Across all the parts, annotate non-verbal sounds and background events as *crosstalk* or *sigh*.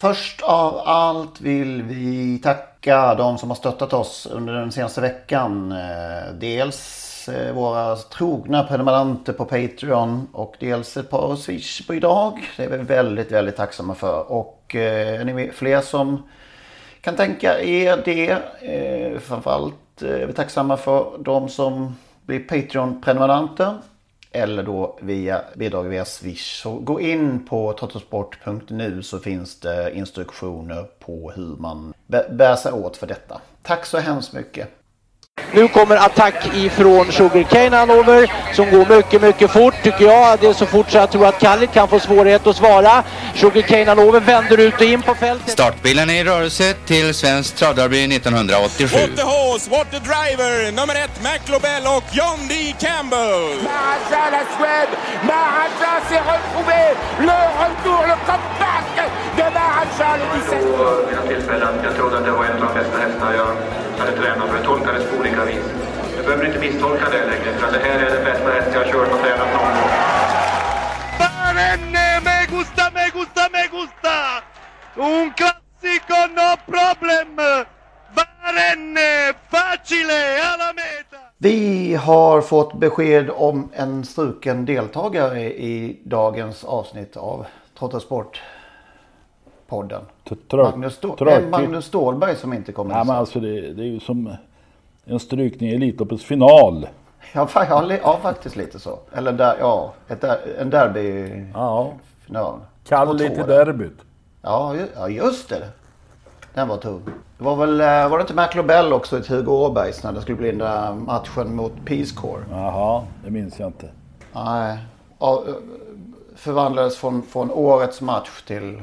Först av allt vill vi tacka de som har stöttat oss under den senaste veckan. Eh, dels eh, våra trogna prenumeranter på Patreon och dels ett par swish på idag. Det är vi väldigt, väldigt tacksamma för. Och eh, är ni fler som kan tänka er det. Framförallt är vi tacksamma för de som blir Patreon-prenumeranter. Eller då via bidrag via Swish. Så gå in på totosport.nu så finns det instruktioner på hur man bär sig åt för detta. Tack så hemskt mycket. Nu kommer attack ifrån Sugarcane Hanover som går mycket, mycket fort tycker jag. Det är så fort så jag tror att Kallit kan få svårighet att svara. Sugarcane Hanover vänder ut och in på fältet. Startbilen är i rörelse till Svenskt travderby 1987. What the horse, what the driver, nummer ett Mac Lobel och John D. Campbell. Maharaja, la Suède. Maharaja s'est retrouvé. Le retour, le comeback de Maharaja le 17. på mina tillfällen. Jag trodde att det var en av de bästa hästar jag hade tränat för det tolkades på olika vis. Du behöver inte misstolka det längre för att det här är den bästa häst jag har kört och tränat någon gång. Barenne, me gusta, me gusta, me gusta! Un classico, no problem! Barenne, facile, alla meta! Vi har fått besked om en struken deltagare i dagens avsnitt av Trottosport podden. Magnus, Stå-. Nej, Magnus Stålberg som inte kommer hit. men alltså det, det är ju som en strykning i Elitloppets final. Ja, ja, faktiskt lite så. Eller där, ja, ett en derby Ja. final. Kalli till derbyt. Ja, ja, just det. Den var tung. Det var väl, eh, var det inte Mac Lobel också i Hugo Åbergs när det skulle bli den där matchen mot Peace Corps? Jaha, det minns jag inte. Nej. Ja, eh, förvandlades från, från årets match till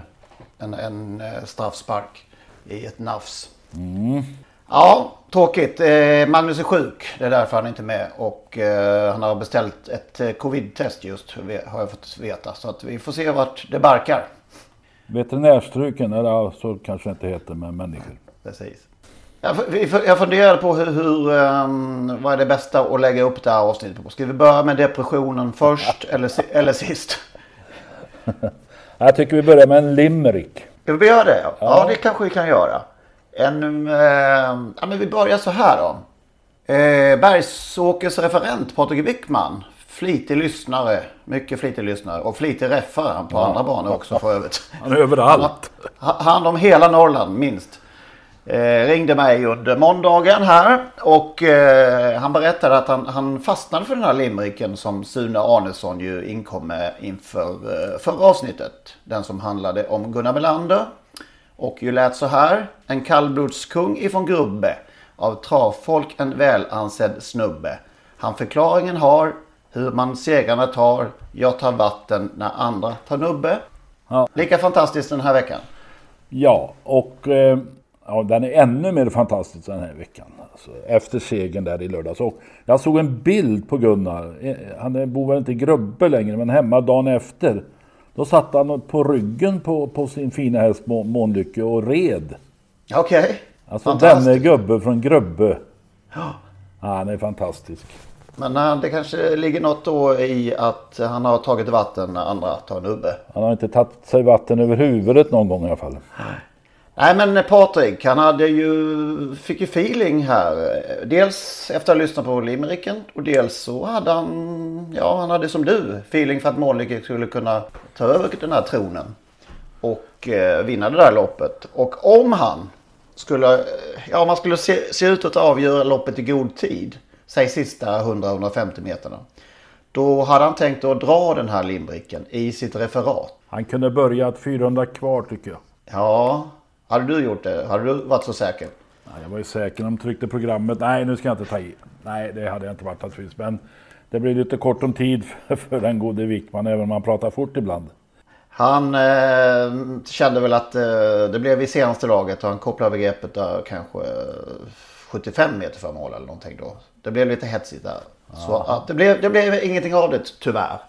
en, en eh, straffspark i ett nafs. Mm. Ja, tråkigt. Eh, Magnus är sjuk. Det är därför han inte är med. Och eh, han har beställt ett eh, covid-test just. Har jag fått veta. Så att vi får se vart det barkar. Veterinärstruken, eller ja, så kanske det inte heter med människor. Precis. Jag, funderar på hur, hur ehm, vad är det bästa att lägga upp det här avsnittet på. Ska vi börja med depressionen först *laughs* eller, eller sist? *laughs* Jag tycker vi börjar med en limerick. Ska vi göra det? Ja, Ja. det kanske vi kan göra. En, ehm, ja, men vi börjar så här då. Eh, Bergsåkers referent Patrik Wickman. Flitig lyssnare. Mycket flitig lyssnare. Och flitig räffare på Ja. andra banor också för övrigt. Han är överallt. Han har hand om hela Norrland minst. Eh, ringde mig under måndagen här och eh, han berättade att han, han fastnade för den här limericken som Sune Arnesson ju inkom med inför eh, förra avsnittet. Den som handlade om Gunnar Melander. Och ju lät så här. En kallblodskung ifrån Grubbe. Av travfolk en välansedd snubbe. Han förklaringen har hur man segrarna tar. Jag tar vatten när andra tar nubbe. Ja. Lika fantastiskt den här veckan. Ja, och eh, ja, den är ännu mer fantastisk den här veckan. Alltså, efter segern där i lördags. Och jag såg en bild på Gunnar. Eh, Han bor väl inte i Grubbe längre, men hemma dagen efter. Då satt han på ryggen på, på sin fina häst Må- Månlycke och red. Okej. Alltså Fantastiskt. denne gubbe från Grubbe. Ja, han är fantastisk. Men eh, det kanske ligger något då i att han har tagit vatten när andra tar nubbe. Han har inte tagit sig vatten över huvudet någon gång i alla fall. Nej men Patrik, han hade ju, fick ju feeling här. Dels efter att ha lyssnat på limericken och dels så hade han, ja han hade som du, feeling för att Månlycke skulle kunna ta över den här tronen. Och eh, vinna det där loppet. Och om han skulle, eh, ja om han skulle se, se ut att avgöra loppet i god tid. Säg sista 100-150 meterna. Då hade han tänkt att dra den här limericken i sitt referat. Han kunde börjat 400 kvar tycker jag. Ja, hade du gjort det? Hade du varit så säker? Nej, jag var ju säker när de tryckte programmet. Nej, nu ska jag inte ta i. Nej, det hade jag inte varit naturligtvis. Men det blir lite kort om tid *laughs* för, den gode Wickman, även om han pratar fort ibland. Han eh, kände väl att eh, det blev i senaste laget och han kopplade över greppet där kanske 75 meter för mål eller någonting då. Det blev lite hetsigt där. Så att det, blev, det blev ingenting av det tyvärr.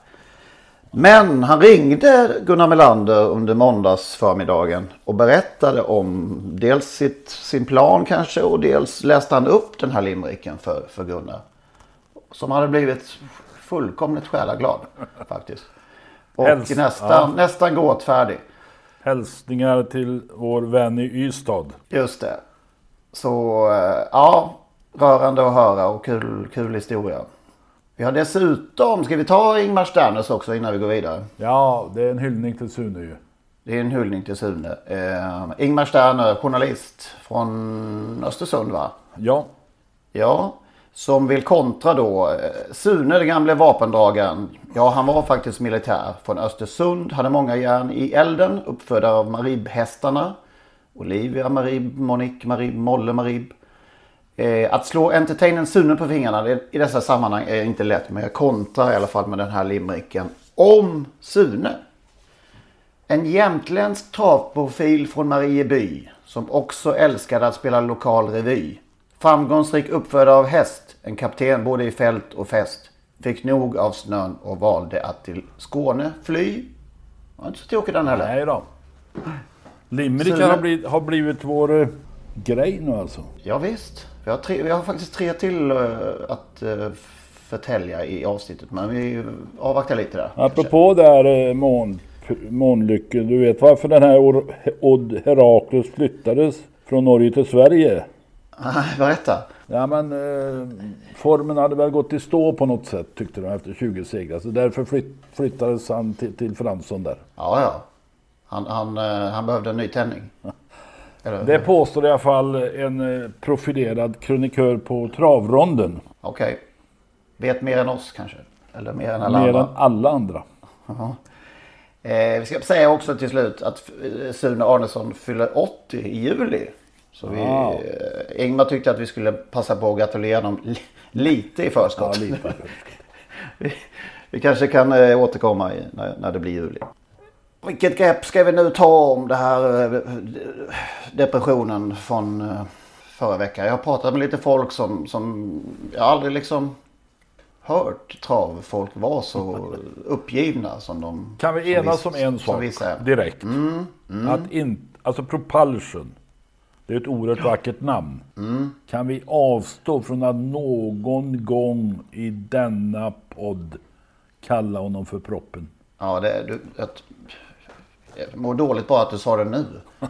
Men han ringde Gunnar Melander under måndags förmiddagen och berättade om dels sitt, sin plan kanske och dels läste han upp den här limericken för, för Gunnar. Som hade blivit fullkomligt själaglad faktiskt. Och Helst, nästan, ja. nästan gråtfärdig. Hälsningar till vår vän i Ystad. Just det. Så eh, ja, rörande att höra och kul, kul historia. Vi har dessutom, ska vi ta Ingmar Sterners också innan vi går vidare? Ja, det är en hyllning till Sune ju. Det är en hyllning till Sune. Eh, Ingmar Sterner, journalist från Östersund va? Ja. Ja, som vill kontra då. eh, Sune, den gamle vapendragaren. Ja, han var faktiskt militär från Östersund. Hade många järn i elden. Uppfödd av Marib-hästarna. Olivia Marib, Monique Marib, Molle Marib. Eh, att slå entertainern Sune på fingrarna i dessa sammanhang är inte lätt. Men jag kontrar i alla fall med den här limericken. Om Sune. En jämtländsk travprofil från Marieby. Som också älskade att spela lokal revy. Framgångsrik uppfödare av häst. En kapten både i fält och fest. Fick nog av snön och valde att till Skåne fly. Var inte så tråkig den heller. Nej då. Limerickar Sune. har blivit, har blivit vår eh, grej nu alltså. Ja, visst. Vi har, tre, vi har faktiskt tre till eh, att uh, förtälja i avsnittet. Men vi avvaktar lite där. Apropå där eh, mån, månlycke. Du vet varför den här Odd Herakles flyttades från Norge till Sverige? Nej, *laughs* berätta. Ja men eh, formen hade väl gått i stå på något sätt tyckte de efter 20 segrar. Så därför flytt, flyttades han till, till Fransson där. Ja, ja. Han, han, eh, han behövde en ny tändning. *laughs* Eller- Det påstår i alla fall en eh, profilerad krönikör på travronden. Okej. Vet mer än oss kanske? Eller mer än alla Mer andra? än alla andra. Eh, vi ska säga också till slut att eh, Sune Arnesson fyller 80 i juli. Så vi, Wow. eh, Ingmar tyckte att vi skulle passa på att gratulera honom li- lite i förskott. Ja, lite. *laughs* vi, vi kanske kan eh, återkomma i, när, när det blir juli. Vilket grepp ska vi nu ta om det här eh, depressionen från eh, förra veckan? Jag har pratat med lite folk som, som jag aldrig liksom hört travfolk vara så *laughs* uppgivna som de Kan vi som enas om en sak är. direkt? Mm, mm. Att in, alltså propulsion. Det är ett oerhört vackert namn. Mm. Kan vi avstå från att någon gång i denna podd kalla honom för proppen? Ja, det, du, jag, jag mår dåligt bara att du sa det nu. *laughs*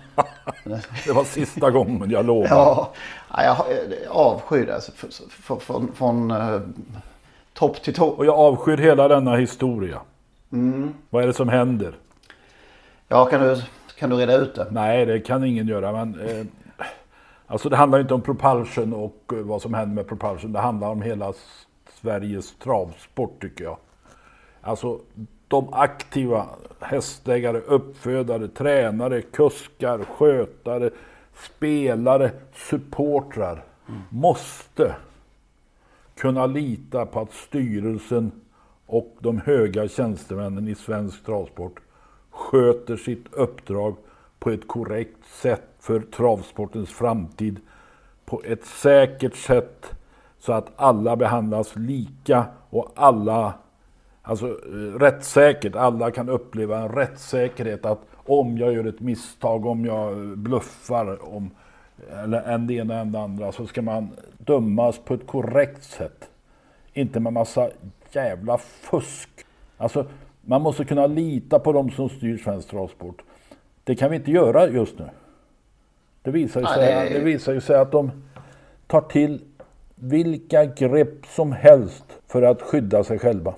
Det var sista gången, jag lovar. Ja, ja, jag jag avskyr det. Alltså, f- f- från från eh, topp till topp. Och jag avskyr hela denna historia. Mm. Vad är det som händer? Ja, kan du, kan du reda ut det? Nej, det kan ingen göra. Men, eh, alltså det handlar inte om propulsion och eh, vad som händer med propulsion. Det handlar om hela Sveriges travsport tycker jag. Alltså de aktiva hästägare, uppfödare, tränare, kuskar, skötare, spelare, supportrar måste kunna lita på att styrelsen och de höga tjänstemännen i svensk travsport sköter sitt uppdrag på ett korrekt sätt för travsportens framtid. På ett säkert sätt så att alla behandlas lika och alla, alltså eh, rättssäkert, alla kan uppleva en rättssäkerhet att om jag gör ett misstag, om jag bluffar, om, eller en det ena än det andra så ska man dömas på ett korrekt sätt. Inte med massa jävla fusk. Alltså, man måste kunna lita på de som styr svensk travsport. Det kan vi inte göra just nu. Det visar, ju sig, det visar ju sig att de tar till vilka grepp som helst för att skydda sig själva.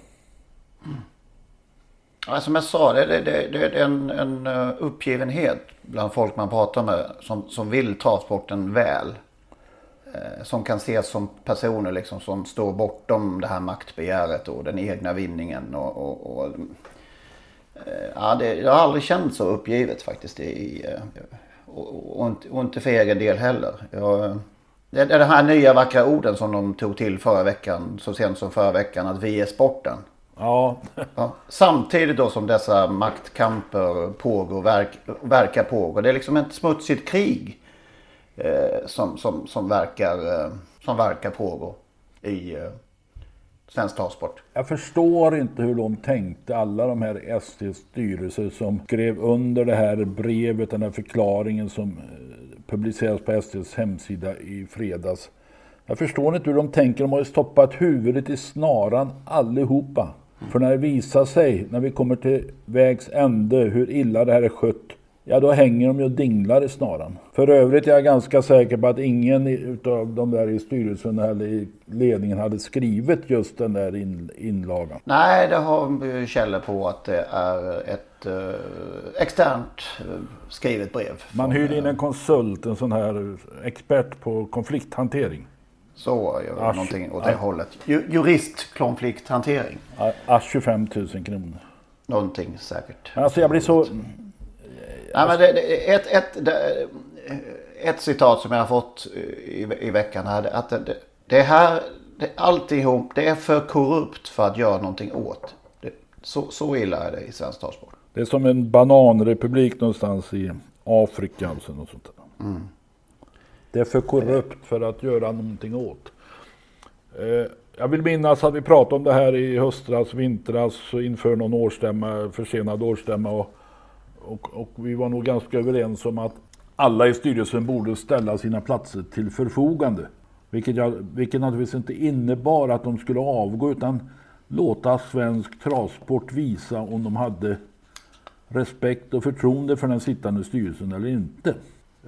Ja, som jag sa, det, det, det, det är en, en eh, uppgivenhet bland folk man pratar med som, som vill travsporten väl. Eh, som kan ses som personer liksom som står bortom det här maktbegäret och den egna vinningen. Och, och, och, eh, ja, det, jag har aldrig känt så uppgivet faktiskt. I, eh, och, och, inte, och inte för egen del heller. Jag, det är de här nya vackra orden som de tog till förra veckan, så sent som förra veckan, att vi är sporten. Ja. ja. Samtidigt då som dessa maktkamper pågår, verk, verkar pågå. Det är liksom ett smutsigt krig eh, som, som, som, verkar, eh, som verkar pågå i eh, svensk travsport. Jag förstår inte hur de tänkte, alla de här STs styrelser som skrev under det här brevet, den här förklaringen som eh, publicerades på STs hemsida i fredags. Jag förstår inte hur de tänker, de har ju stoppat huvudet i snaran allihopa. För när det visar sig, när vi kommer till vägs ände, hur illa det här är skött, ja då hänger de ju och dinglar i snaran. För övrigt är jag ganska säker på att ingen utav de där i styrelsen eller i ledningen hade skrivit just den där in, inlagan. Nej, det har källor på att det är ett eh, externt eh, skrivet brev. Man hyrde in en konsult, en sån här expert på konflikthantering. Så gör vi någonting åt det hållet. Juristkonflikthantering. Asch 25 000 kronor. Någonting säkert. Alltså jag blir så... Nej, men det, det, ett, ett, det, ett citat som jag har fått i, i veckan här. Att det, det här, det, alltihop, det är för korrupt för att göra någonting åt. Det, så, så illa är det i svensk travsport. Det är som en bananrepublik någonstans i Afrika. Alltså, något sånt där. Mm. Det är för korrupt för att göra någonting åt. Eh, jag vill minnas att vi pratade om det här i höstras, vintras inför någon årsstämma, försenad årsstämma. Och, och, och, vi var nog ganska överens om att alla i styrelsen borde ställa sina platser till förfogande. Vilket, jag, vilket naturligtvis inte innebar att de skulle avgå utan låta svensk travsport visa om de hade respekt och förtroende för den sittande styrelsen eller inte.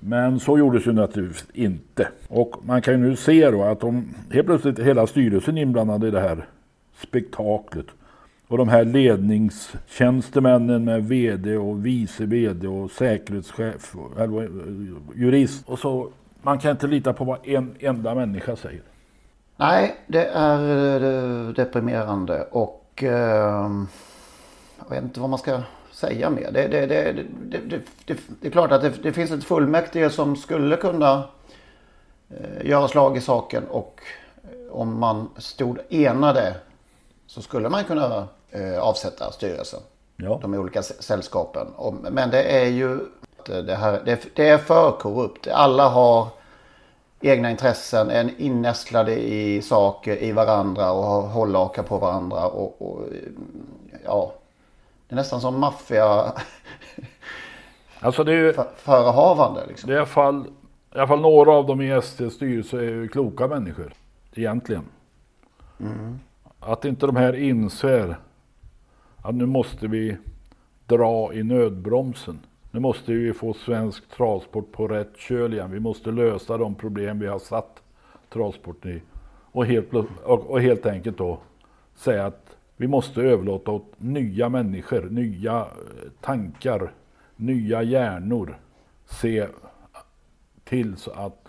Men så gjordes ju naturligtvis inte. Och man kan ju nu se då att de helt plötsligt hela styrelsen inblandade i det här spektaklet. Och de här ledningstjänstemännen med VD och vice VD och säkerhetschef och jurist. Och så, man kan inte lita på vad en enda människa säger. Nej, det är eh, deprimerande och eh, jag vet inte vad man ska säga mer. Det, det, det, det är klart att det, finns ett fullmäktige som skulle kunna eh, göra slag i saken och eh, om man stod enade så skulle man kunna eh, avsätta styrelsen. Ja. De olika sällskapen. Men det är ju det, här, det, är för korrupt. Alla har egna intressen, är innästlade i saker, i varandra och har hållhakar på varandra. Och, och, ja, det är nästan som maffia alltså det är förehavande. Liksom. Det är i alla, fall, i alla fall några av dem i STs styrelse är ju kloka människor. Egentligen. Mm. Att inte de här inser att nu måste vi dra i nödbromsen. Nu måste vi få svensk travsport på rätt köl igen. Vi måste lösa de problem vi har satt travsporten i. Och helt, och, och helt enkelt då säga att vi måste överlåta åt nya människor, nya eh, tankar, nya hjärnor se till så att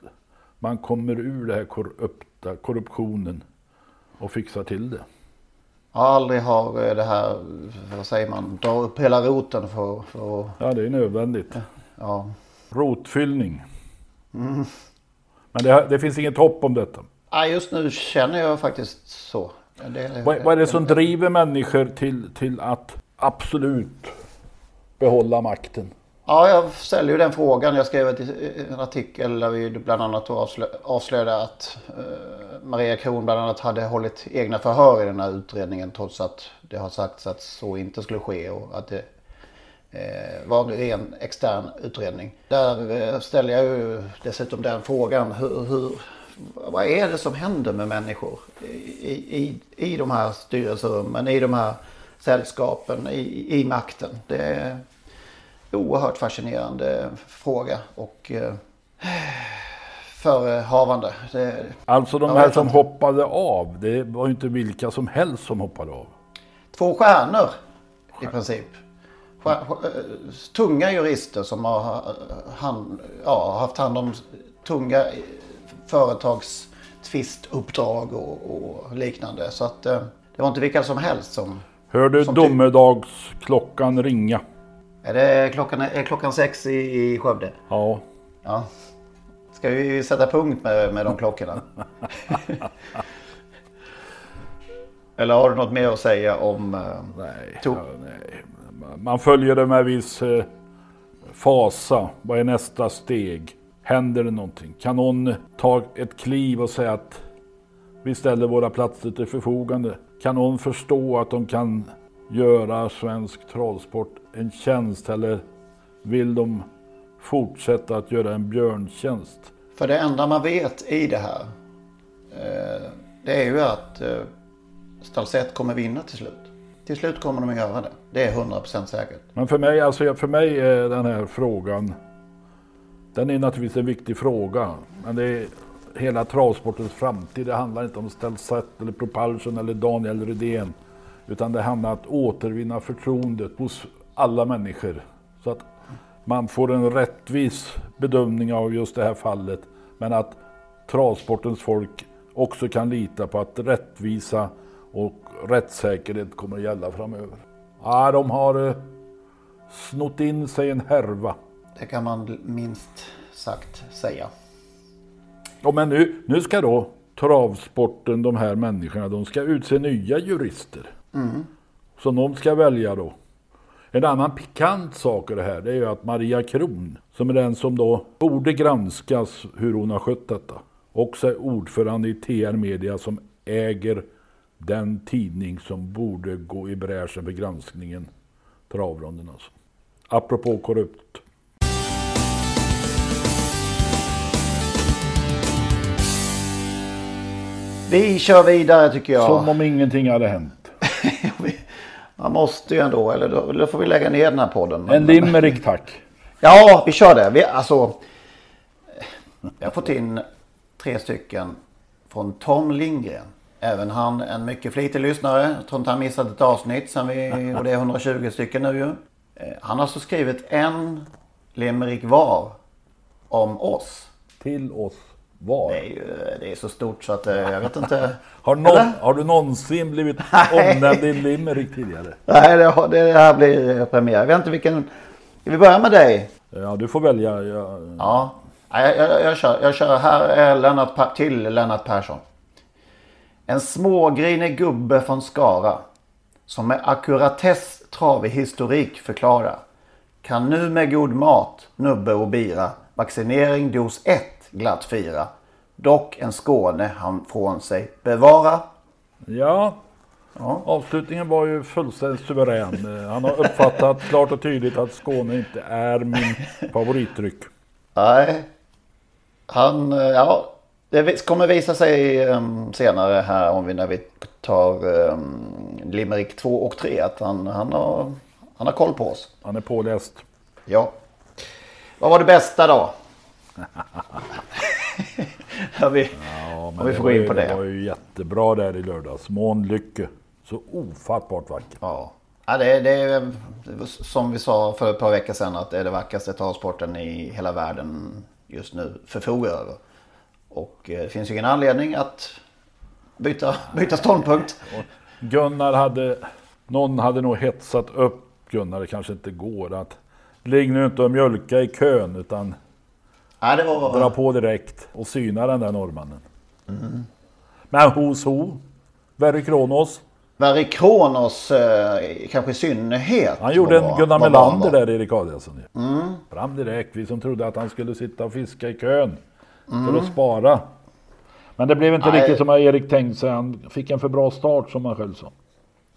man kommer ur det här korrupta, korruptionen och fixar till det. Aldrig har eh, det här, vad säger man, dra upp hela roten för, för Ja, det är nödvändigt. Ja. Rotfyllning. Mm. Men det, det, finns inget hopp om detta. Ja, just nu känner jag faktiskt så. Det, vad, vad, är det som driver människor till, till att absolut behålla makten? Ja, jag ställer ju den frågan. Jag skrev en artikel där vi bland annat avslöjade att eh, Maria Kron bland annat hade hållit egna förhör i den här utredningen trots att det har sagts att så inte skulle ske och att det eh, var en ren extern utredning. Där eh, ställer jag ju dessutom den frågan. Hur, hur, vad är det som händer med människor i, i, i de här styrelserummen, i de här sällskapen, i, i makten? Det är en oerhört fascinerande fråga och eh, förehavande. Det, alltså de här som inte. hoppade av, det var ju inte vilka som helst som hoppade av. Två stjärnor i princip. Eh, tunga jurister som har hand, ja, haft hand om tunga företagstvistuppdrag och, och liknande. Så att eh, det var inte vilka som helst som... Hör du domedagsklockan ringa? Är det klockan, är klockan sex i, i Skövde? Ja. ja. Ska vi sätta punkt med, med de klockorna? *laughs* Eller har du något mer att säga om... eh, Nej, ja, nej. Man följer det med viss eh, fasa. Vad är nästa steg? Händer det någonting? Kan någon ta ett kliv och säga att vi ställer våra platser till förfogande? Kan någon förstå att de kan göra svensk travsport en tjänst eller vill de fortsätta att göra en björntjänst? För det enda man vet i det här. Eh, det är ju att eh, Stalsett kommer vinna till slut. Till slut kommer de att göra det. Det är 100% säkert. Men för mig, alltså, för mig är den här frågan, den är naturligtvis en viktig fråga. Men det är hela travsportens framtid. Det handlar inte om Stelzett eller Propulsion eller Daniel Rydén. Utan det handlar om att återvinna förtroendet hos alla människor. Så att man får en rättvis bedömning av just det här fallet. Men att travsportens folk också kan lita på att rättvisa och rättssäkerhet kommer att gälla framöver. Ja, de har eh, snott in sig en härva. Det kan man minst sagt säga. Ja, men nu, nu ska då travsporten, de här människorna, de ska utse nya jurister. Mm. Som de ska välja då. En annan pikant sak i det här det är ju att Maria Kron, som är den som då borde granskas hur hon har skött detta, också är ordförande i TR Media som äger den tidning som borde gå i bräschen för granskningen, Travronden alltså. Apropå korrupt. Vi kör vidare tycker jag. Som om ingenting hade hänt. *laughs* Man måste ju ändå, eller då, eller får vi lägga ner den här podden. En limerick tack. Ja, vi kör det. Vi, alltså, jag har fått in tre stycken från Tom Lindgren. Även han en mycket flitig lyssnare. Jag tror inte han missat ett avsnitt sen vi, *laughs* och det är 120 stycken nu ju. Eh, Han har så skrivit en limerick var om oss. Till oss var. Det är, ju, det är så stort så att eh, jag vet inte. *laughs* Har, någon, har du någonsin blivit *laughs* omnämnd i limerick tidigare? Nej, det, det här blir eh, premiär. Jag vet inte vilken. Ska vi börja med dig? Ja, du får välja. Jag, Ja, jag, jag, jag, kör, jag kör. Här är Lennart, Per- till Lennart Persson. En smågrinig gubbe från Skara. Som med ackuratess travig historik förklara. Kan nu med god mat, nubbe och bira. Vaccinering dos 1 glatt fira. Dock en Skåne han från sig bevara. ja, Ja. avslutningen var ju fullständigt suverän. Eh, Han har uppfattat klart och tydligt att Skåne inte är min favoritdryck. Nej. Han, eh, ja. Det kommer visa sig um, senare här om vi när vi tar um, Limerick 2 och 3 att han, han, har, han har koll på oss. Han är påläst. Ja. Vad var det bästa då? *laughs* ja, vi, Ja, Om vi får gå in ju- på det. Det var ju jättebra där i lördags. Mån Lycke. Så ofattbart vacker. ja. Ja, det, det är som vi sa för ett par veckor sedan att det är det vackraste travsporten i hela världen just nu förfogar över. Och eh, det finns ju ingen anledning att byta, byta ståndpunkt. Gunnar hade... Någon hade nog hetsat upp Gunnar. Det kanske inte går att... Ligg nu inte och mjölka i kön utan Nej, det var... dra på direkt och syna den där norrmannen. Men hos ho. Verry Kronos. Verry Kronos eh, kanske i synnerhet. Han gjorde en Gunnar Melander där Erik Adielsson. Mm. Fram direkt. Vi som trodde att han skulle sitta och fiska i kön. För att spara. Men det blev inte Nej. riktigt som Erik tänkt sig. Han fick en för bra start som han själv sa.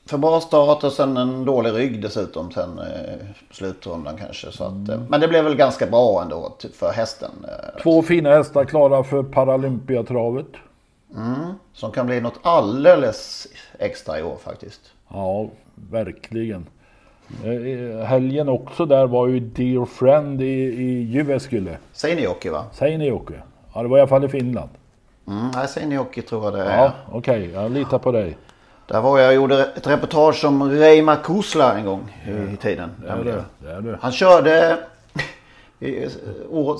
För bra start och sen en dålig rygg dessutom sen eh, slutrundan kanske. Så att, eh, men det blev väl ganska bra ändå ty- för hästen. Eh, Två fina hästar klara för Paralympiatravet. som kan bli något alldeles extra i år faktiskt. Ja, verkligen. Eh, Helgen också där var ju Dear Friend i, i Jyväskylä. Seinäjoki va? Säger ni Jocke? Ja, det var i alla fall i Finland. Mm, nej, Seinäjoki tror jag det är. Ja, okej. Jag litar på dig. Där var jag och gjorde ett reportage om Reimar Kusla en gång i, i tiden. Är det. det, det. Han körde, *laughs* vi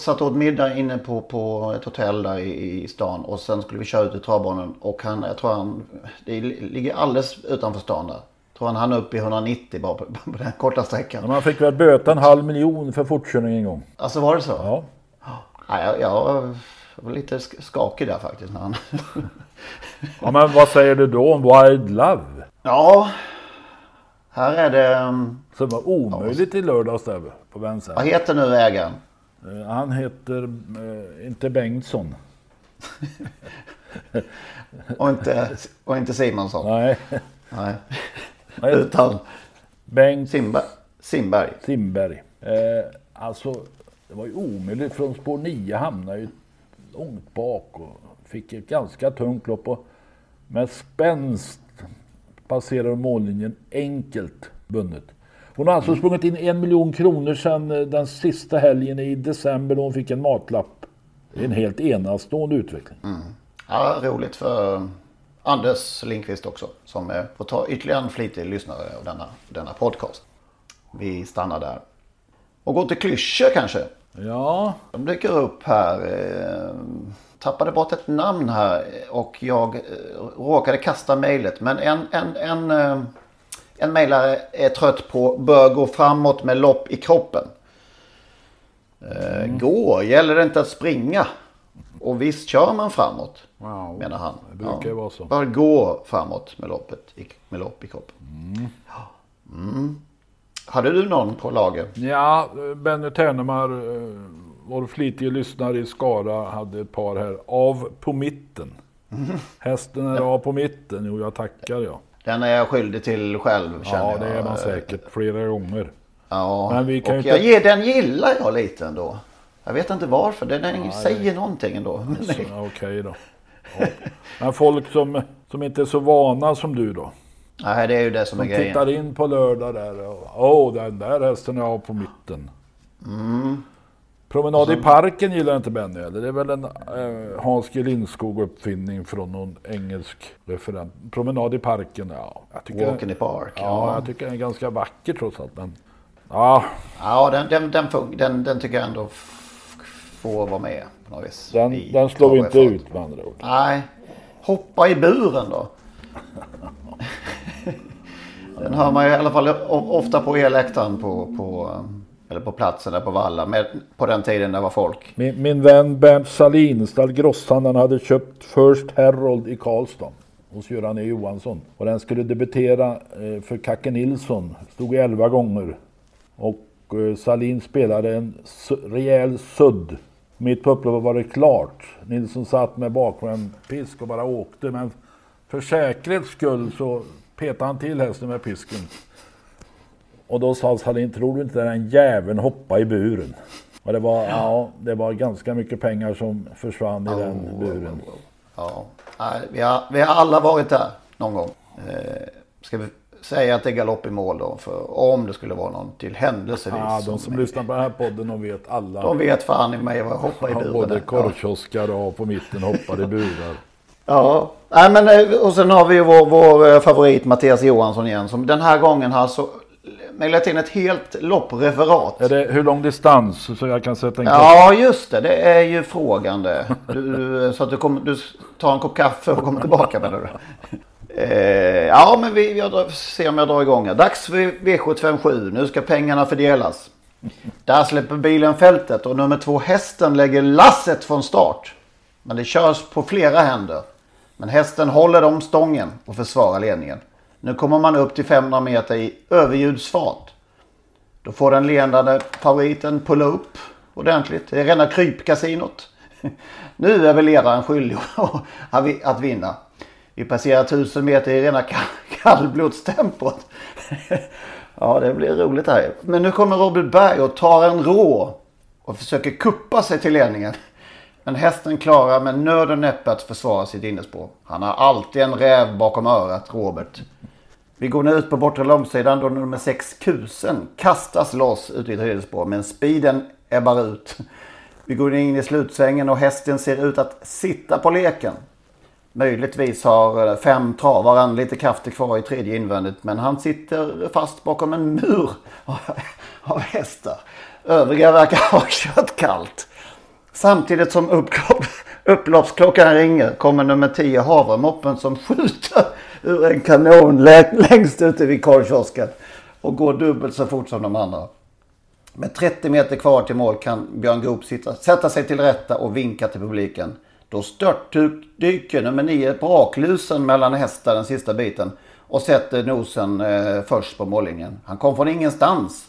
satt åt middag inne på, på ett hotell där i, i stan och sen skulle vi köra ut i travbanan och han, jag tror han, det ligger alldeles utanför stan där. Jag tror han hann upp i 190 bara på, *laughs* på den korta sträckan. Men man fick väl böta en halv miljon för fortkörning en gång. Alltså var det så? Ja. Nej, jag, jag var lite sk- skakig där faktiskt. När han... *laughs* Ja, men vad säger du då om Wild Love? ja, här är det... um, Som var omöjligt i lördags där på Vad vänster. heter nu ägaren? Eh, Han heter eh, inte Bengtsson. *laughs* Och inte, och inte Simonsson. Nej. *laughs* Nej. Utan Bengt Simba, Simberg. Simberg. Eh, alltså, det var ju omöjligt från spår 9 hamnade ju långt bak och fick ett ganska tungt lopp och med spänst passerar mållinjen enkelt bundet. Hon har alltså sprungit in en miljon kronor sedan eh, den sista helgen i december då hon fick en matlapp. Det är en helt enastående utveckling. Mm. Ja, roligt för Anders Lindqvist också. Som eh, får ta ytterligare en flitig lyssnare av denna, denna podcast. Vi stannar där. Och går till klyschor kanske. Ja, De dyker upp här. Eh, tappade bort ett namn här och jag eh, råkade kasta mejlet. Men en, en, en, eh, en mejlare är trött på bör gå framåt med lopp i kroppen. Eh, Gå, gäller det inte att springa? Och visst kör man framåt, wow. menar han. det brukar ju vara så. Bör gå framåt med, loppet, med lopp i kroppen. Ja. Mm. Hade du någon på lager? Ja, Benny Ternemar, eh, vår flitige lyssnare i Skara, hade ett par här. Av på mitten. *laughs* Hästen är av på mitten. Jo, jag tackar jag. Den är jag skyldig till själv känner Ja, jag. det är man säkert flera gånger. Ja, Men vi kan och jag inte- ger, den gillar jag lite ändå. Jag vet inte varför, den, den säger någonting ändå. Ja, *laughs* Okej då. Ja. Men folk som, som inte är så vana som du då. Nej, det är ju det som är Som grejen. tittar in på lördag där. och, Åh, den där hästen är av på mitten. Mm. Promenad i parken gillar inte Benny eller? Det är väl en eh, Hans G Lindskog uppfinning från någon engelsk referent. Promenad i parken, ja. Jag tycker, Walk in the park. ja, Ja, jag tycker den är ganska vacker trots allt. Men, ja, ja den, den, den, den, den tycker jag ändå får vara med på något vis. den, den slår vi inte ut med andra ord. Nej, hoppa i buren då. Den hör man ju i alla fall ofta på elläktaren på, på, eller på platsen där på Valla. Med, på den tiden det var folk. Min, min vän Bernt Salin, stallgrosshandlaren, hade köpt First Herald i Karlstad hos Göran E Johansson. Och den skulle debutera eh, för Kacke Nilsson. Stod 11 gånger. Och eh, Salin spelade en rejäl sudd. Mitt på upploppet var det klart. Nilsson satt med bakvänd pisk och bara åkte. Men för säkerhets skull så petade han till hästen med pisken. Och då sa Salin, tror du inte den jäveln hoppa i buren? Och det var, ja, det var ganska mycket pengar som försvann i den buren. Ja, nej, vi, har, vi har alla varit där någon gång. Eh, ska vi säga att det är galopp i mål då? För om det skulle vara någon till händelsevis. Ja, de som som- lyssnar på den här podden de vet alla. De vet fan i mig vad jag hoppar i buren. både är. korvkioskar och på mitten hoppar i burar. Ja, nej, men eh, och sen har vi ju vår, vår eh, favorit Mattias Johansson igen. Som den här gången har alltså mejlat in ett helt loppreferat. Är det hur lång distans så jag kan sätta en Ja, just det. Det är ju frågande. Du, du, så att du, kommer, du tar en kopp kaffe och kommer tillbaka menar du? Eh, ja, men vi, jag drar, ser om jag drar igång här. Dags för V757. Nu ska pengarna fördelas. Där släpper bilen fältet och nummer två hästen lägger lasset från start. Men det körs på flera händer. Men hästen håller om stången och försvarar ledningen. Nu kommer man upp till 500 meter i överljudsfart. Då får den ledande favoriten pulla upp ordentligt. Det är rena krypkasinot. *laughs* Nu är väl ledaren skyldig *laughs* att vinna. Vi passerar 1000 meter i rena *laughs* kallblodstempot. Ja, det blir roligt här. Men nu kommer Robert Berg och tar en rå och försöker kuppa sig till ledningen. Men hästen klarar med nöd och näppe att försvara sitt innerspår. Han har alltid en räv bakom örat, Robert. Vi går nu ut på bortre långsidan då nummer 6 Kusen kastas loss ut i tredje spår. Men speeden ebbar ut. Vi går in i slutsvängen och hästen ser ut att sitta på leken. Möjligtvis har eh, fem travaren lite krafter kvar i tredje invändigt. Men han sitter fast bakom en mur av hästar. Övriga verkar ha *laughs* kört kallt. Samtidigt som upplopp, *laughs* upploppsklockan ringer kommer nummer 10 Havremoppen som skjuter ur en kanon längst ute vid korvkiosken. Och går dubbelt så fort som de andra. Med 30 meter kvar till mål kan Björn Goop sitta, sätta sig till rätta och vinka till publiken. Då störtdyker nummer 9 braklusen mellan hästar den sista biten och sätter nosen eh, först på mållinjen. Han kom från ingenstans.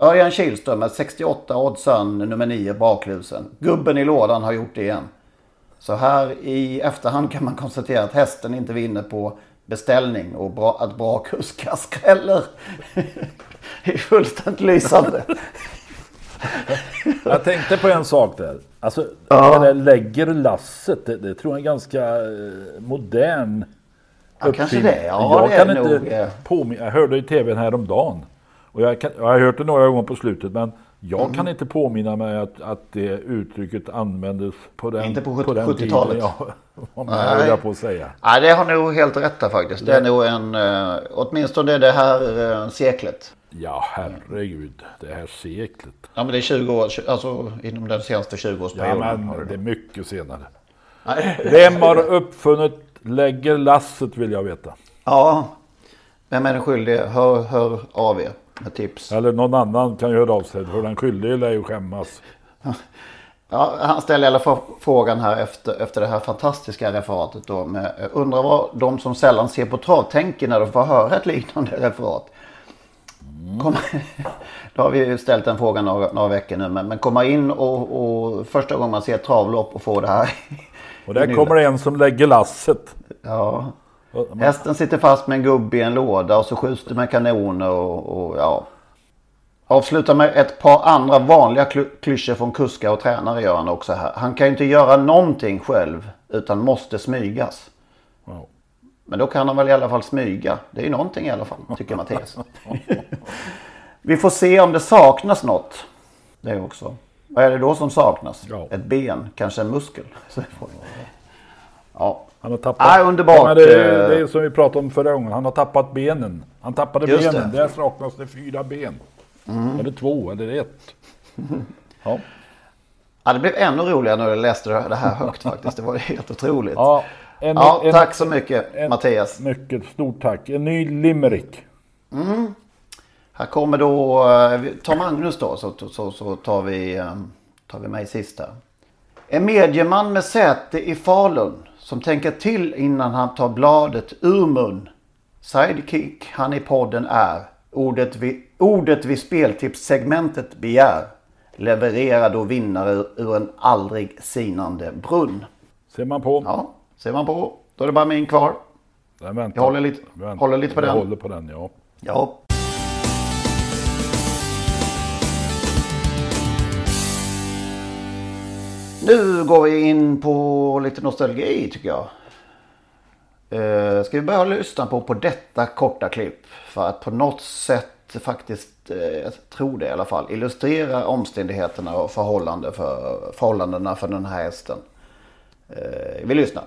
Örjan Kihlström med 68 oddsan nummer 9 baklusen. Gubben i lådan har gjort det igen. Så här i efterhand kan man konstatera att hästen inte vinner på beställning och bra, att bra kuskar skräller. det *laughs* är fullständigt lysande. Jag tänkte på en sak där. Alltså, Ja. det där lägger lasset, det, det tror jag är ganska eh, modern Ja, kanske uppfinning. det. Ja, jag det kan inte nog, eh. påminna, jag hörde i tvn häromdagen. Och jag, kan, jag har hört det några gånger på slutet men jag Mm. kan inte påminna mig att, att det uttrycket användes på den, Inte på sjut- den 70-talet. tiden. Ja, *laughs* om Nej. jag på att säga. Ja, det har nog helt rätt där faktiskt. Det är nog en, eh, åtminstone det här eh, seklet. Ja, herregud. Det här seklet. Ja, men det är 20 år, alltså inom den senaste 20-årsperioden. Ja, men det är mycket senare. Nej. Vem har uppfunnit lägger lasset vill jag veta. Ja, vem är den skyldige? Hör, hör av er tips. Eller någon annan kan ju höra av sig. För den skyldige lär ju skämmas. Ja, han ställer i alla fall frågan här efter, efter det här fantastiska referatet då. Med, undrar vad de som sällan ser på trav tänker när de får höra ett liknande referat. Kom, *laughs* då har vi ju ställt den frågan några, några veckor nu. Men, men komma in och, och första gången man ser ett travlopp och få det här. *laughs* Och där kommer det en som lägger lasset. Ja. Hästen sitter fast med en gubbe i en låda och så skjuts det med kanoner och, och ja. Avslutar med ett par andra vanliga kly- klyschor från kuskar och tränare gör han också här. Han kan ju inte göra någonting själv utan måste smygas. Ja. Men då kan han väl i alla fall smyga. Det är ju någonting i alla fall, tycker Mattias. Vi får se om det saknas något. Det är också. Vad är det då som saknas? Ja. Ett ben, kanske en muskel. Ja. Han har tappat... Nej, underbart. Ja, det, är, Eh, det är som vi pratade om förra gången. Han har tappat benen. Han tappade Just benen. det. Mm. Där saknas det fyra ben. Eller två, eller ett. *laughs* Ja. Ja, det blev ännu roligare när jag läste det här högt *laughs* faktiskt. Det var helt otroligt. Ja, en, Ja, en- tack så mycket en- Mattias. Mycket stort tack. En ny limerick. Här kommer då, eh, ta Magnus då så, så, så tar, vi, eh, tar vi mig sist här. En medieman med säte i Falun som tänker till innan han tar bladet ur mun. Sidekick han i podden är. Ordet vi, ordet vi speltipssegmentet begär. Levererar då vinnare ur, en aldrig sinande brunn. Ser man på. Ja, ser man på. Då är det bara min kvar. Jag håller lite- håller lite på Jag den. håller på den, ja. Ja. Nu går vi in på lite nostalgi tycker jag. Eh, ska vi börja lyssna på, på detta korta klipp. För att på något sätt faktiskt, eh, jag tror det i alla fall, illustrera omständigheterna och förhållande för, förhållandena för den här hästen. Eh, vi lyssnar.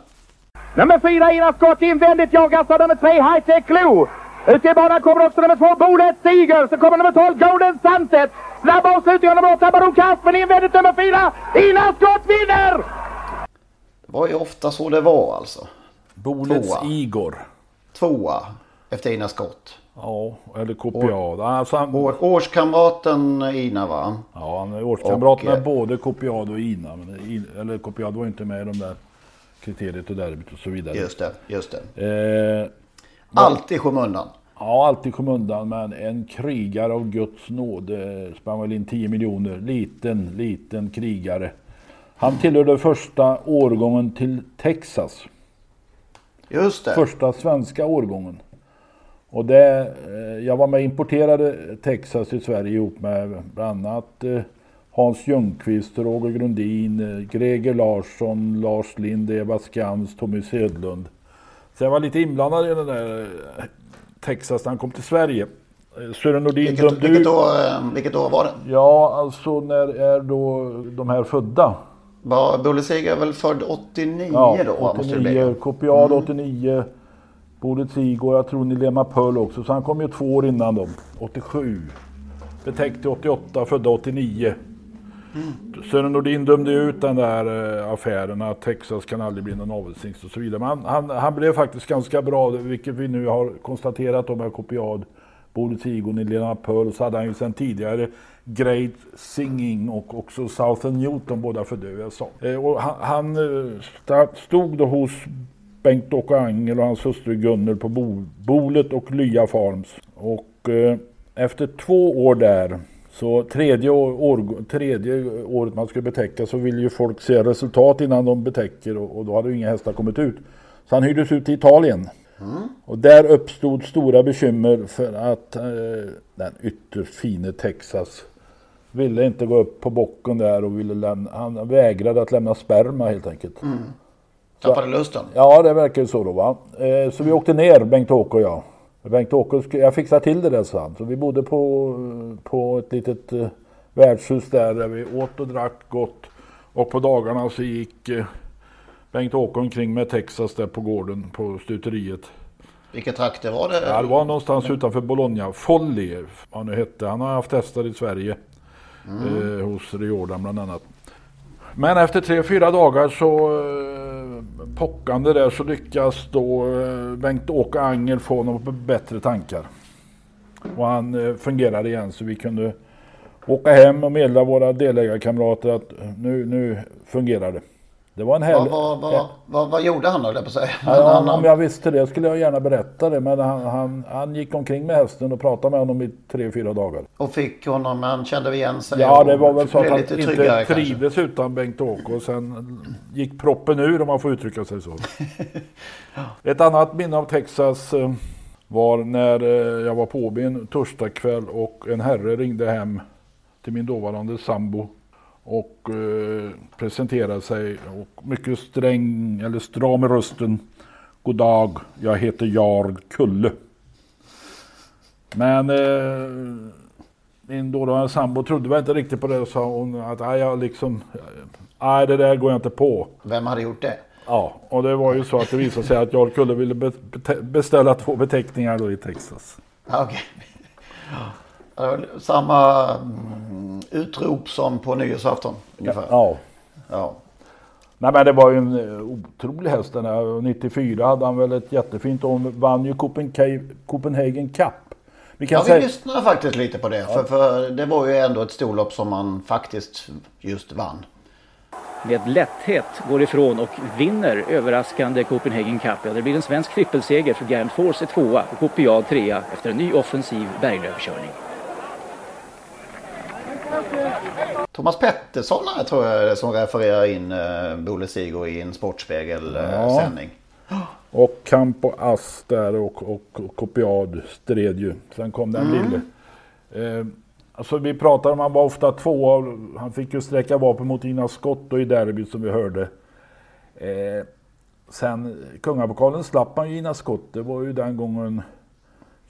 Nummer fyra Ina Skott invändigt jagas av nummer tre High Tech Clue. Ute i banan kommer också nummer två Bolet Tiger. Så kommer nummer 12 Golden Sunset. Snabb avslutning av nummer åtta Baron Kaff. Men invändigt nummer fyra Ina Skott vinner! Det var ju ofta så det var alltså. Bolets Tvåa. Igor. Tvåa efter Ina Skott. Ja, eller Kopiad. Alltså han, År, årskamraten Ina va? ja, han är årskamrat Och, med både Kopiad och Ina. Men In, eller Kopiad var inte med i de där kriteriet och derbyt och så vidare. Just det, just det. Eh, Alltid i skymundan. Ja, alltid kom undan, men en krigare av Guds nåde sprang väl in 10 miljoner. Liten, liten krigare. Han tillhörde första årgången till Texas. Just det. Första svenska årgången. Och det, eh, jag var med och importerade Texas till Sverige ihop med bland annat eh, Hans Ljungqvist, Roger Grundin, eh, Greger Larsson, Lars Lind, Eva Skans, Tommy Södlund. Så jag var lite inblandad i den där eh, Texas när han kom till Sverige. Eh, Sören Nordin Vilket, dömde vilket, år, eh, vilket år var det? Ja, alltså när är då de här födda? Var Bulle Seger väl född 89 Ja, då? va, Måste det bli. 89, Kopiad 89, Bodet Sigå, jag tror Nilema Pöll också. Så han kom ju två år innan dem, 87. Betäckte 88, födda 89. Mm. Sören Nordin dömde ut den där eh, affären att Texas kan aldrig bli någon avelshingst och så vidare. Men han, han, han blev faktiskt ganska bra, vilket vi nu har konstaterat om med Kopiad. Både Tigon i Lena Pearl så hade han ju sedan tidigare Great Singing och också Southern Newton, båda födda i USA. Eh, och han, han eh, stod då hos Bengt-Åke Angel och hans hustru Gunnel på Bolet och Lya Farms. Och eh, efter två år där så tredje, år, tredje året man skulle betäcka så vill ju folk se resultat innan de betäcker och, och då hade ju inga hästar kommit ut. Så han hyrdes ut till Italien. Mm. Och där uppstod stora bekymmer för att eh, den ytterst fine Texas ville inte gå upp på bocken där och ville lämna, han vägrade att lämna sperma helt enkelt. Mm. Tappade lusten? Ja, det verkar så då va. Eh, så vi åkte ner, Bengt-Åke och jag. Bengt-Åke, jag fixar till det där sa han. Så vi bodde på, på ett litet eh, värdshus där, där vi åt och drack gott. Och på dagarna så gick eh, Bengt-Åke omkring med Texas där på gården på stuteriet. Vilka trakter var det? Ja, det var någonstans utanför Bologna. Folli, vad nu hette. Han har haft hästar i Sverige. Mm. Eh, hos Riordan bland annat. Men efter tre, fyra dagar så eh, pockande där så lyckas då eh, Bengt-Åke Angel få honom på bättre tankar. Och han eh, fungerade igen så vi kunde åka hem och meddela våra delägarkamrater att nu, nu fungerar det. Det var en hel... Vad, vad, vad, vad, gjorde han då, på sig? Ja, han, om jag visste det skulle jag gärna berätta det. Men han, han, han gick omkring med hästen och pratade med honom i tre, fyra dagar. Och fick honom, han kände igen sig? Ja, det var väl så att han inte trivdes utan Bengt-Åke. Och sen gick proppen ur om man får uttrycka sig så. *laughs* Ett annat minne av Texas eh, var när eh, jag var på Åby en torsdagkväll och en herre ringde hem till min dåvarande sambo och eh, presenterade sig och mycket sträng eller stram i rösten. God dag, jag heter Jarl Kulle. Men eh, min dåvarande sambo trodde väl inte riktigt på det och sa hon att jag liksom, nej det där går jag inte på. Vem hade gjort det? Ja, och det var ju så att det visade sig att Jarl Kulle ville be beställa två beteckningar då i Texas. Okej. Okay. Samma utrop som på nyårsafton ungefär. Ja. ja. Nej men det var ju en eh, otrolig häst den här. 94 hade han väl ett jättefint och vann ju Copenhagen Cup. Vi kan ja, säga... vi lyssnade faktiskt lite på det. Ja. För, för det var ju ändå ett storlopp som man faktiskt just vann. Med lätthet går ifrån och vinner överraskande Copenhagen Cup. Ja, det blir en svensk trippelseger för Grand Force är tvåa och Copiad trea efter en ny offensiv berglöpskörning. Thomas Pettersson här tror jag som refererar in uh, Bole Sigo i en Sportspegel-sändning. Ja. Och Campo Ass där och, och, och Kopiad stred ju. Sen kom den mm. lille. Eh, alltså vi pratar om, han var ofta två, han fick ju sträcka vapen mot Ina Skott och i derbyt som vi hörde. Eh, sen kungapokalen slapp han ju Ina Skott, det var ju den gången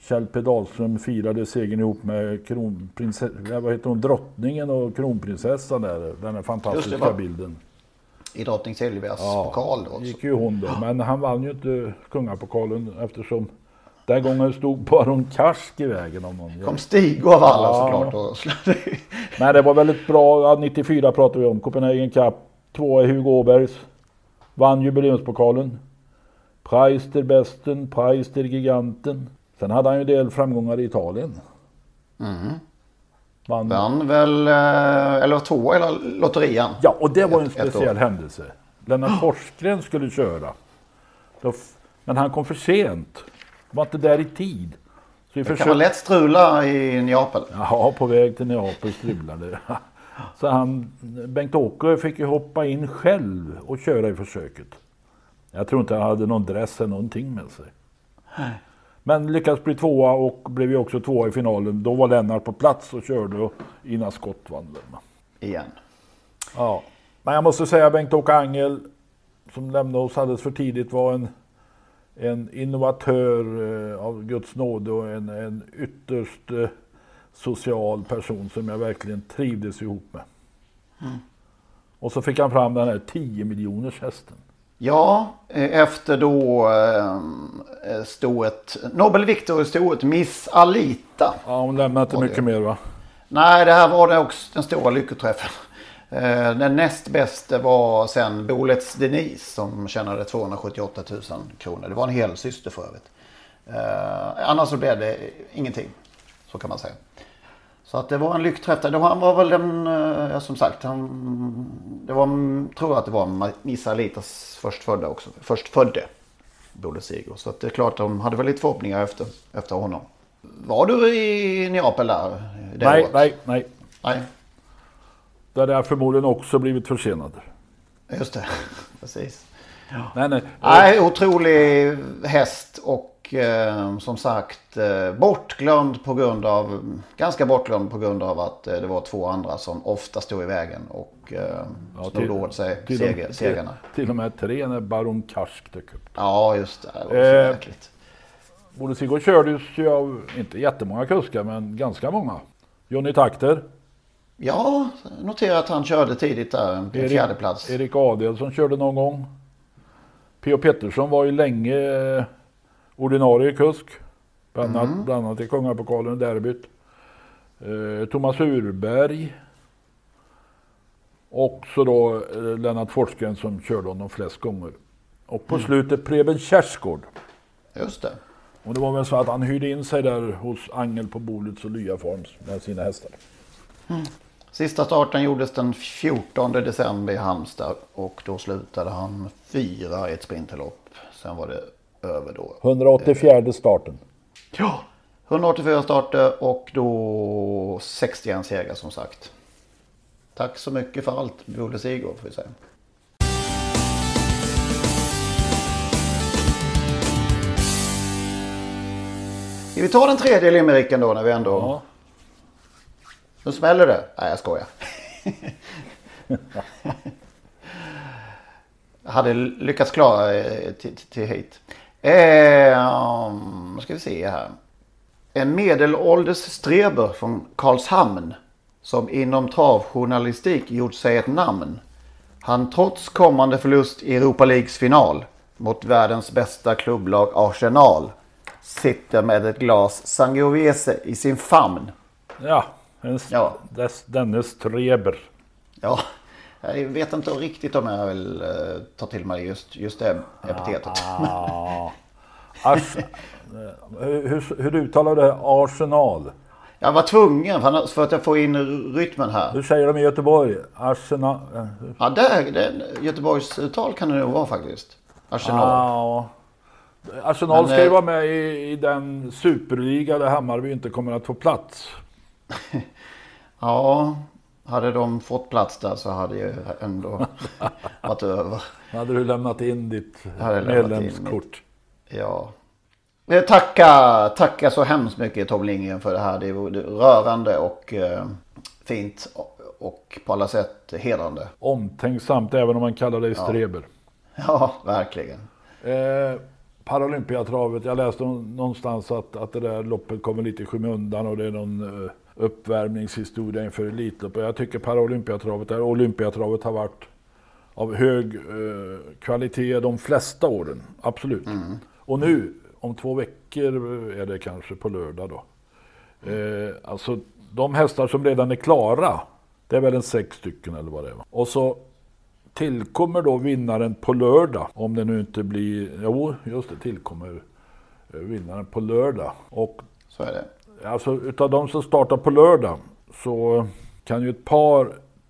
Kjell P Dahlström firade segern ihop med kronprinsessan, vad heter hon, drottningen och kronprinsessan där. Den här fantastiska det, bilden. I drottning Silvias ja, pokal då. gick ju hon då. Men han vann ju inte kungapokalen eftersom den gången stod Baron Karsk i vägen om någon. Kom Stig av alla ja. såklart. Och Men det var väldigt bra. 94 pratade vi om. Copenhagen Cup. Tvåa i Hugo Åbergs. Vann jubileumspokalen. Preis der Besten, Preis der Giganten. Sen hade han ju en del framgångar i Italien. Mm. Vann. Vann väl, eh, eller två i lotterian. Ja, och det var en speciell händelse. Lennart Forsgren skulle köra. Men han kom för sent. Var inte där i tid. Så vi det försökte... kan man lätt strula i Neapel. Ja, på väg till Neapel strulade *laughs* Så han, Bengt-Åke fick ju hoppa in själv och köra i försöket. Jag tror inte han hade någon dress eller någonting med sig. Men lyckades bli tvåa och blev ju också tvåa i finalen. Då var Lennart på plats och körde Ina Skott vann Igen. Ja. Men jag måste säga Bengt-Åke Angel som lämnade oss alldeles för tidigt var en, en innovatör eh, av Guds nåde och en, en ytterst eh, social person som jag verkligen trivdes ihop med. Mm. Och så fick han fram den här 10 miljoners hästen. Ja, eh, efter då eh, stoet, Nobel Victor stoet Miss Alita. Ja, hon lämnade inte mycket mer va? Nej, det här var det också den stora lyckoträffen. Eh, den näst bästa var sen Bolets Denise som tjänade 278 000 kronor. Det var en hel syster för övrigt. Eh, annars så blev det ingenting. Så kan man säga. Så att det var en lyckträff. Han var väl den, eh, ja, som sagt, han, det var, tror jag att det var Missa Litas förstfödda också. Förstfödde Bolle Seger. Så att det är klart de hade väl lite förhoppningar efter, efter honom. Var du i Neapel där? det Nej, nej, nej. Nej, Där är förmodligen också blivit försenad. just det. *laughs* Precis. Nej, nej. Nej, otrolig häst och eh, som sagt eh, bortglömd på grund av, ganska bortglömd på grund av att eh, det var två andra som ofta stod i vägen och eh, snodde åt sig till, seger, till, segrarna. till och med tre när Baron Karsk dök upp. Ja, just det. Det var så Eh, jäkligt. Bolle Sigurd kördes ju av, inte jättemånga kuskar, men ganska många. Johnny Takter. Ja, notera att han körde tidigt där, en Erik- fjärde plats. Erik Adelsson körde någon gång. P.O. Pettersson var ju länge ordinarie kusk. Bland annat, Mm. bland annat i Kungapokalen och derbyt. Eh, Thomas Urberg. Och så då eh, Lennart Forsgren som körde honom flest gånger. Och på Mm. slutet Preben Kjaersgaard. Just det. Och det var väl så att han hyrde in sig där hos Angel på Bolets och Lya Farms med sina hästar. Sista starten gjordes den 14 december i Halmstad och då slutade han fyra i ett sprinterlopp. Sen var det över då. 184 starten. Ja. 184 starter och då 61 segrar som sagt. Tack så mycket för allt, Bolle Sigurd får vi säga. Vi ta den tredje limericken då när vi ändå... Ja. Nu smäller det. Nej, jag skojar. Jag *laughs* hade lyckats klara eh, till, till hit. Eh, ska vi se här. En medelålders streber från Karlshamn som inom travjournalistik gjort sig ett namn. Han trots kommande förlust i Europa Leagues final mot världens bästa klubblag Arsenal sitter med ett glas Sangiovese i sin famn. Ja, en, Ja. Des, denne Streber. Ja, jag vet inte riktigt om jag vill eh, ta till mig just, just det epitetet. Ah. Ars, eh, hur, hur, hur uttalar du det? Arsenal? Jag var tvungen för, att jag får in rytmen här. Hur säger de i Göteborg? Arsenal? eh, Ja, där, det, Göteborgs uttal kan det nog vara faktiskt. Arsenal. Ja. Arsenal Men, ska ju vara med i, i den superliga där Hammarby inte kommer att få plats. *laughs* Ja, hade de fått plats där så hade ju ändå *laughs* varit över. Hade du lämnat in ditt jag lämnat in medlemskort? Ja. Eh, Tacka, tacka så hemskt mycket Tom Lindgren för det här. Det var rörande och eh, fint och, på alla sätt hedrande. Omtänksamt även om man kallar dig Streber. Ja, verkligen. Eh, Paralympiatravet, jag läste nå- någonstans att, att det där loppet kommer lite i skymundan och det är någon eh, uppvärmningshistoria inför Elitloppet. Jag tycker Paralympiatravet, där Olympiatravet har varit av hög eh, kvalitet de flesta åren. Absolut. Och nu, om två veckor är det kanske på lördag då. Eh, alltså de hästar som redan är klara, det är väl en sex stycken eller vad det är. Och så tillkommer då vinnaren på lördag. Om det nu inte blir, jo just det, tillkommer eh, vinnaren på lördag. Och Så är det. Alltså utav de som startar på lördag så kan ju ett par,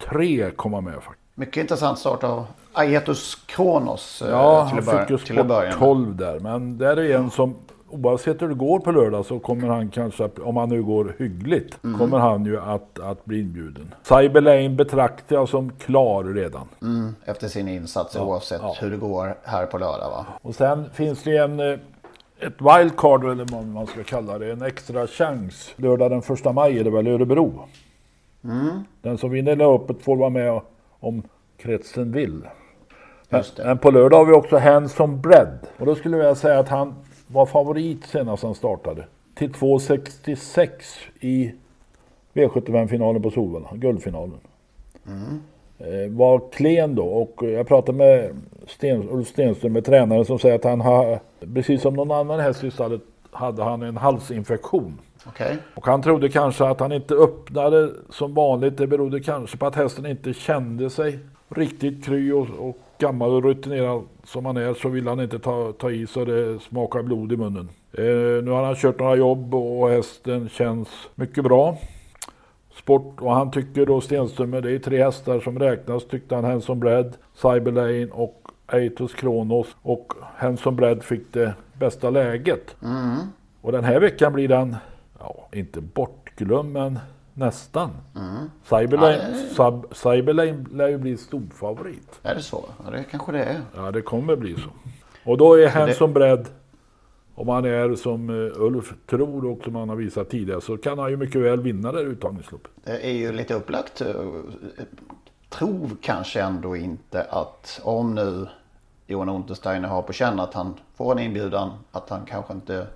tre komma med faktiskt. Mycket intressant start av Aetus Kronos. eh, Ja, till han fick ju till att börja sport med. 12 där. Men där är en som, oavsett hur det går på lördag så kommer han kanske, om han nu går hyggligt, Mm. kommer han ju att, att bli inbjuden. Cyber Lane betraktar jag som klar redan. Mm, efter sin insats oavsett ja. hur det går här på lördag va? Och sen finns det en, eh, ett wildcard eller vad man ska kalla det, en extra chans. Lördag den första maj är det väl Örebro. Mm. Den som vinner loppet får vara med om kretsen vill. Men, men på lördag har vi också Hanson Bread. Och då skulle jag säga att han var favorit senast han startade. Till 2,66 i V75-finalen på Solvalla, guldfinalen. Eh, var klen då och jag pratade med Sten, Ulf Stenström, med tränaren som säger att han har, precis som någon annan häst i stallet, hade han en halsinfektion. Okej. Och han trodde kanske att han inte öppnade som vanligt. Det berodde kanske på att hästen inte kände sig riktigt kry och, och gammal och rutinerad som han är så vill han inte ta, ta i så det smakar blod i munnen. Eh, nu har han kört några jobb och hästen känns mycket bra. Sport och han tycker då Stenström, det är tre hästar som räknas tyckte han Henson Bread, Cyberlane och Eitos Kronos och Henson Bread fick det bästa läget. Mm. Och den här veckan blir den, ja inte bortglömd men nästan. Mm. Cyberlane, Ja, Sub, Cyberlane lär ju bli storfavorit. Är det så? Ja, det kanske det är. Ja, det kommer bli så. Och då är Så Henson beredd, om han är som eh, Ulf tror och som han har visat tidigare, så kan han ju mycket väl vinna det här uttagningsloppet. Det är ju lite upplagt. eh, Tror kanske ändå inte att om nu Johan Untersteiner har på känn att han får en inbjudan att han kanske inte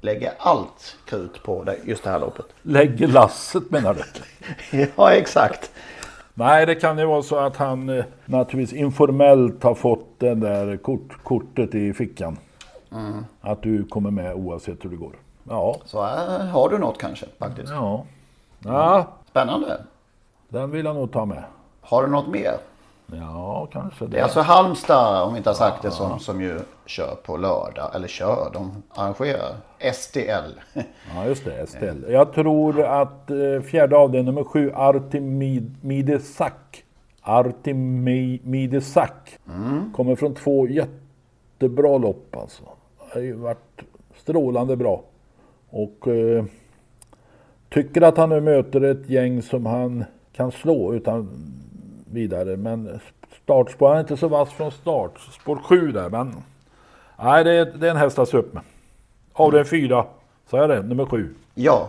lägger allt krut på det, just det här loppet. Lägger lasset menar du? *laughs* ja, exakt. Nej, det kan ju vara så att han eh, naturligtvis informellt har fått det där kort, kortet i fickan. Mm. Att du kommer med oavsett hur det går. Ja. Så här har du något kanske faktiskt. Ja. ja. Spännande. Den vill jag nog ta med. Har du något mer? Ja, kanske Det är alltså Halmstad, om vi inte har sagt det, som, som ju kör på lördag. Eller kör, de arrangerar. STL. *laughs* Ja, just det. STL. Jag tror att eh, fjärde avdelning nummer sju, Artemidesak. Artemidesak. Mm. Kommer från två jättebra lopp alltså. Har ju varit strålande bra. Och eh, tycker att han nu möter ett gäng som han kan slå utan vidare. Men startspår, han är inte så vass från start. Spår 7 där, men nej, det är, det är en häst att se upp med. Avdelning 4, sa jag det? Nummer 7. Ja.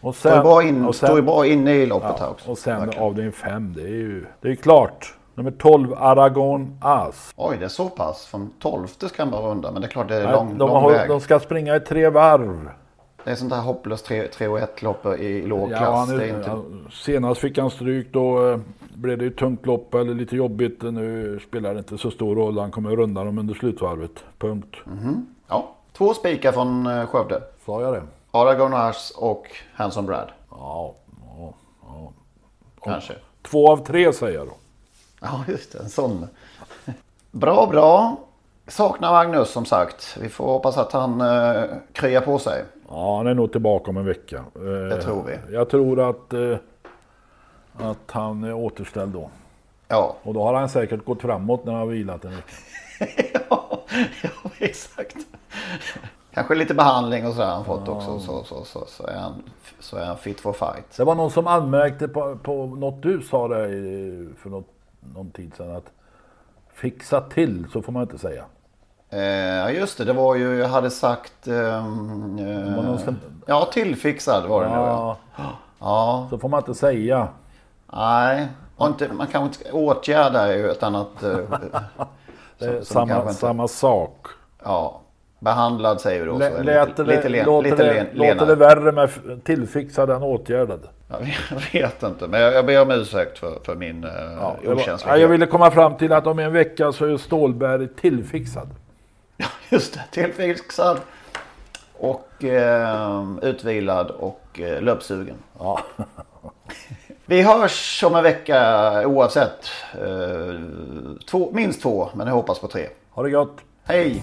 Och Står ju bra in- bra inne i loppet här också. Och sen Verkligen. avdelning 5, det är ju det är klart. Nummer 12, Aragon As. Oj, det är så pass. Från 12 ska han bara runda. Men det är klart det är Nej, lång, de, lång har, väg. de ska springa i tre varv. Det är sånt här hopplöst 3 och 1 lopp i låg Ja, klass. han inte... ja, senast fick han stryk, då eh, blev det ju tungt lopp eller lite jobbigt. Nu spelar det inte så stor roll, han kommer runda dem under slutvarvet. Punkt. Mhm. Ja, två spikar från eh, Skövde. Sa jag det? Aragon Ars och Hanson Brad. Ja, ja, ja. Kanske. Två av tre säger jag då. Ja, just det. En sån. Bra, bra. Saknar Magnus som sagt. Vi får hoppas att han eh, kryar på sig. Ja, han är nog tillbaka om en vecka. Eh, Det tror vi. Jag tror att, eh, att han är återställd då. Ja. Och då har han säkert gått framåt när han har vilat en vecka. *laughs* ja, exakt. Kanske lite behandling och sådär han fått också. Så, så, så, så, är han, så är han fit for fight. Det var någon som anmärkte på, på något du sa där för något, någon tid sedan. Att fixa till, så får man inte säga. Eh, Ja just det, det var ju, jag hade sagt... eh, någon som- Ja, tillfixad var det nu. Ja. Ja. Så får man inte säga. Nej, och inte, man kan inte åtgärda ju ett annat... eh, *laughs* är som- samma, kanske inte- samma sak. Ja, behandlad säger vi då. är Lät lite, lite, låter, lite det, låter värre med tillfixad än åtgärdad? Jag *laughs* vet inte, men jag, jag ber om ursäkt för, för min uh, Ja, okänslighet. ja, jag ville komma fram till att om en vecka så är Stålberg tillfixad. Just det, tillfixad och eh, utvilad och eh, löpsugen. Ja. *laughs* Vi hörs om en vecka oavsett. Eh, två, minst två, men jag hoppas på tre. Ha det gott! Hej!